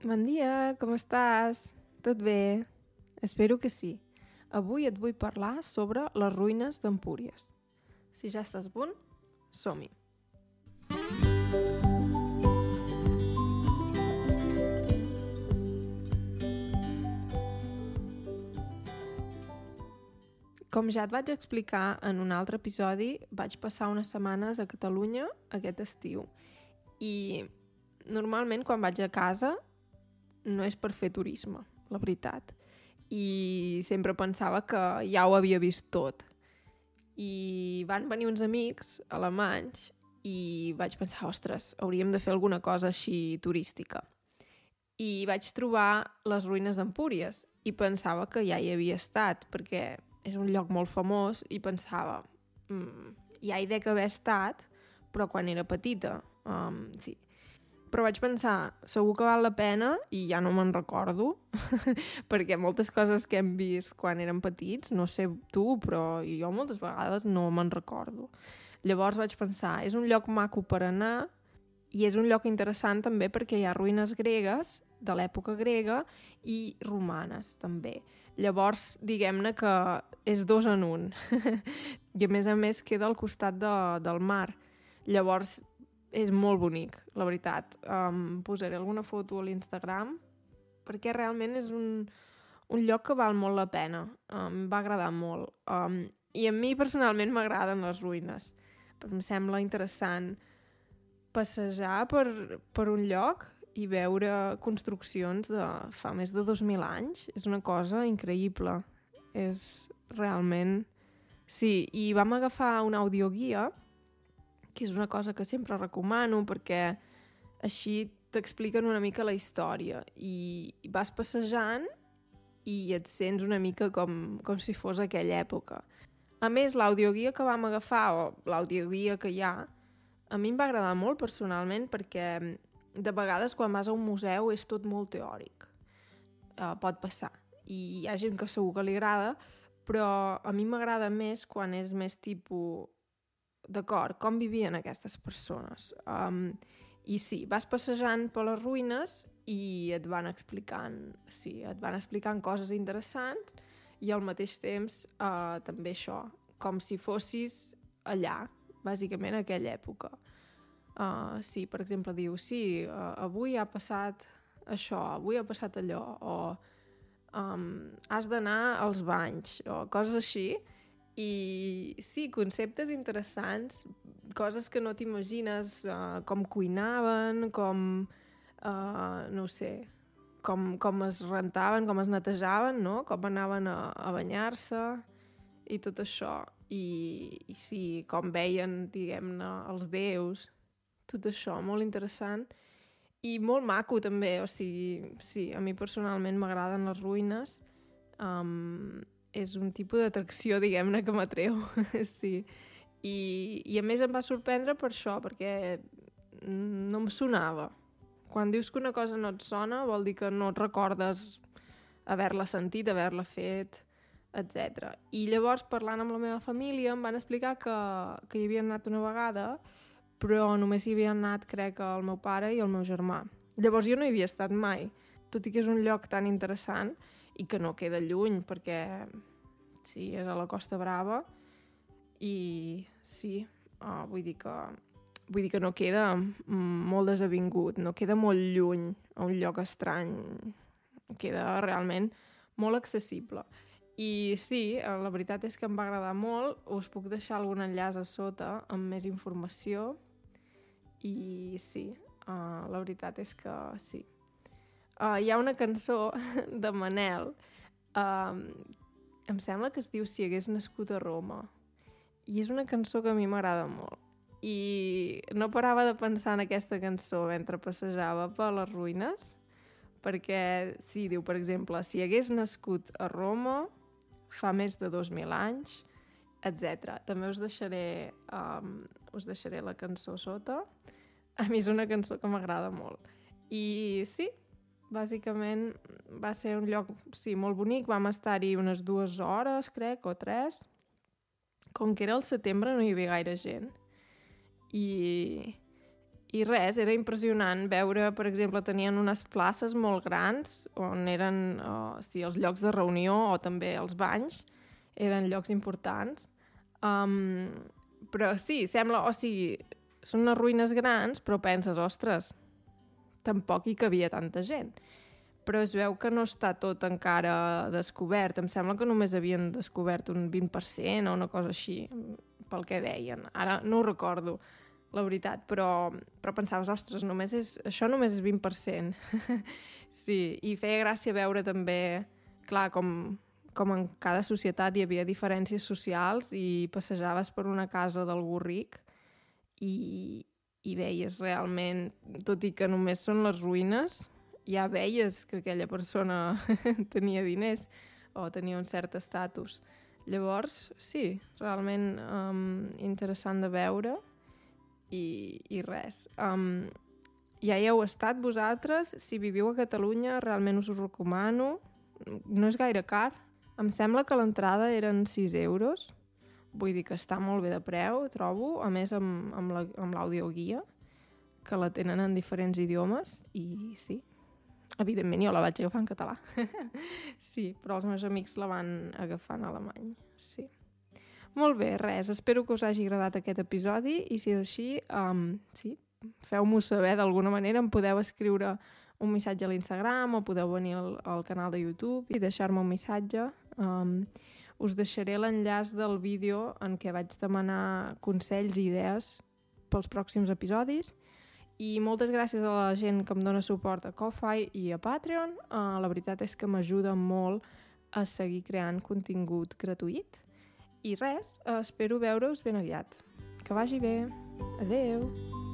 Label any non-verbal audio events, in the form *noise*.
Bon dia, com estàs? Tot bé? Espero que sí. Avui et vull parlar sobre les ruïnes d'Empúries. Si ja estàs punt, som-hi. Com ja et vaig explicar en un altre episodi, vaig passar unes setmanes a Catalunya aquest estiu. I normalment quan vaig a casa no és per fer turisme, la veritat. I sempre pensava que ja ho havia vist tot. I van venir uns amics alemanys i vaig pensar, ostres, hauríem de fer alguna cosa així turística. I vaig trobar les ruïnes d'Empúries i pensava que ja hi havia estat, perquè és un lloc molt famós i pensava, mm, ja hi dec haver estat, però quan era petita, um, sí. Però vaig pensar, segur que val la pena i ja no me'n recordo, *laughs* perquè moltes coses que hem vist quan érem petits, no sé tu, però jo moltes vegades no me'n recordo. Llavors vaig pensar, és un lloc maco per anar i és un lloc interessant també perquè hi ha ruïnes gregues de l'època grega i romanes també. Llavors, diguem-ne que és dos en un. *laughs* I a més a més queda al costat de, del mar. Llavors, és molt bonic, la veritat. Um, posaré alguna foto a l'Instagram perquè realment és un, un lloc que val molt la pena. Um, va agradar molt. Um, I a mi personalment m'agraden les ruïnes. Em sembla interessant passejar per, per un lloc i veure construccions de fa més de 2.000 anys és una cosa increïble. És realment... Sí, i vam agafar una audioguia, que és una cosa que sempre recomano perquè així t'expliquen una mica la història i vas passejant i et sents una mica com, com si fos aquella època. A més, l'audioguia que vam agafar, o l'audioguia que hi ha, a mi em va agradar molt personalment perquè de vegades quan vas a un museu és tot molt teòric. Uh, pot passar. I hi ha gent que segur que li agrada, però a mi m'agrada més quan és més tipus d'acord, com vivien aquestes persones. Um, I sí, vas passejant per les ruïnes i et van explicant, sí, et van explicant coses interessants i al mateix temps uh, també això, com si fossis allà, bàsicament a aquella època. Uh, sí, per exemple, diu, sí, uh, avui ha passat això, avui ha passat allò, o um, has d'anar als banys, o coses així. I sí, conceptes interessants, coses que no t'imagines, uh, com cuinaven, com, uh, no sé, com, com es rentaven, com es netejaven, no? com anaven a, a banyar-se i tot això. I, i sí, com veien, diguem-ne, els déus, tot això, molt interessant i molt maco també, o sigui, sí, a mi personalment m'agraden les ruïnes, um, és un tipus d'atracció, diguem-ne, que m'atreu, *laughs* sí. I, I a més em va sorprendre per això, perquè no em sonava. Quan dius que una cosa no et sona, vol dir que no et recordes haver-la sentit, haver-la fet, etc. I llavors, parlant amb la meva família, em van explicar que, que hi havien anat una vegada però només hi havia anat, crec, el meu pare i el meu germà. Llavors jo no hi havia estat mai, tot i que és un lloc tan interessant i que no queda lluny, perquè sí, és a la Costa Brava i sí, uh, vull dir que vull dir que no queda molt desavingut, no queda molt lluny a un lloc estrany, queda realment molt accessible. I sí, la veritat és que em va agradar molt, us puc deixar algun enllaç a sota amb més informació, i sí, uh, la veritat és que sí. Uh, hi ha una cançó *laughs* de Manel, uh, em sembla que es diu Si hagués nascut a Roma, i és una cançó que a mi m'agrada molt. I no parava de pensar en aquesta cançó mentre passejava per les ruïnes, perquè, sí, diu, per exemple, si hagués nascut a Roma fa més de 2.000 anys, etc. També us deixaré, um, us deixaré la cançó sota. A mi és una cançó que m'agrada molt. I sí, bàsicament va ser un lloc sí, molt bonic. Vam estar-hi unes dues hores, crec, o tres. Com que era el setembre no hi havia gaire gent. I, i res, era impressionant veure, per exemple, tenien unes places molt grans on eren uh, sí, els llocs de reunió o també els banys, eren llocs importants. Um, però sí, sembla, o sigui, són unes ruïnes grans, però penses, ostres, tampoc hi cabia tanta gent. Però es veu que no està tot encara descobert. Em sembla que només havien descobert un 20% o una cosa així, pel que deien. Ara no ho recordo la veritat, però, però pensaves, ostres, només és, això només és 20%. *laughs* sí, i feia gràcia veure també, clar, com, com en cada societat hi havia diferències socials i passejaves per una casa d'algú ric i, i veies realment, tot i que només són les ruïnes, ja veies que aquella persona *laughs* tenia diners o tenia un cert estatus. Llavors, sí, realment um, interessant de veure i, i res. Um, ja hi heu estat vosaltres, si viviu a Catalunya realment us ho recomano, no és gaire car, em sembla que l'entrada eren 6 euros, vull dir que està molt bé de preu, trobo, a més amb, amb l'audioguia, la, que la tenen en diferents idiomes, i sí, evidentment jo la vaig agafar en català. *laughs* sí, però els meus amics la van agafar en alemany. Molt bé, res, espero que us hagi agradat aquest episodi i si és així, um, sí, feu-m'ho saber d'alguna manera, em podeu escriure un missatge a l'Instagram o podeu venir al, al canal de YouTube i deixar-me un missatge. Um, us deixaré l'enllaç del vídeo en què vaig demanar consells i idees pels pròxims episodis i moltes gràcies a la gent que em dona suport a Ko-Fi i a Patreon. Uh, la veritat és que m'ajuda molt a seguir creant contingut gratuït. I res, espero veure-us ben aviat. Que vagi bé. Adeu!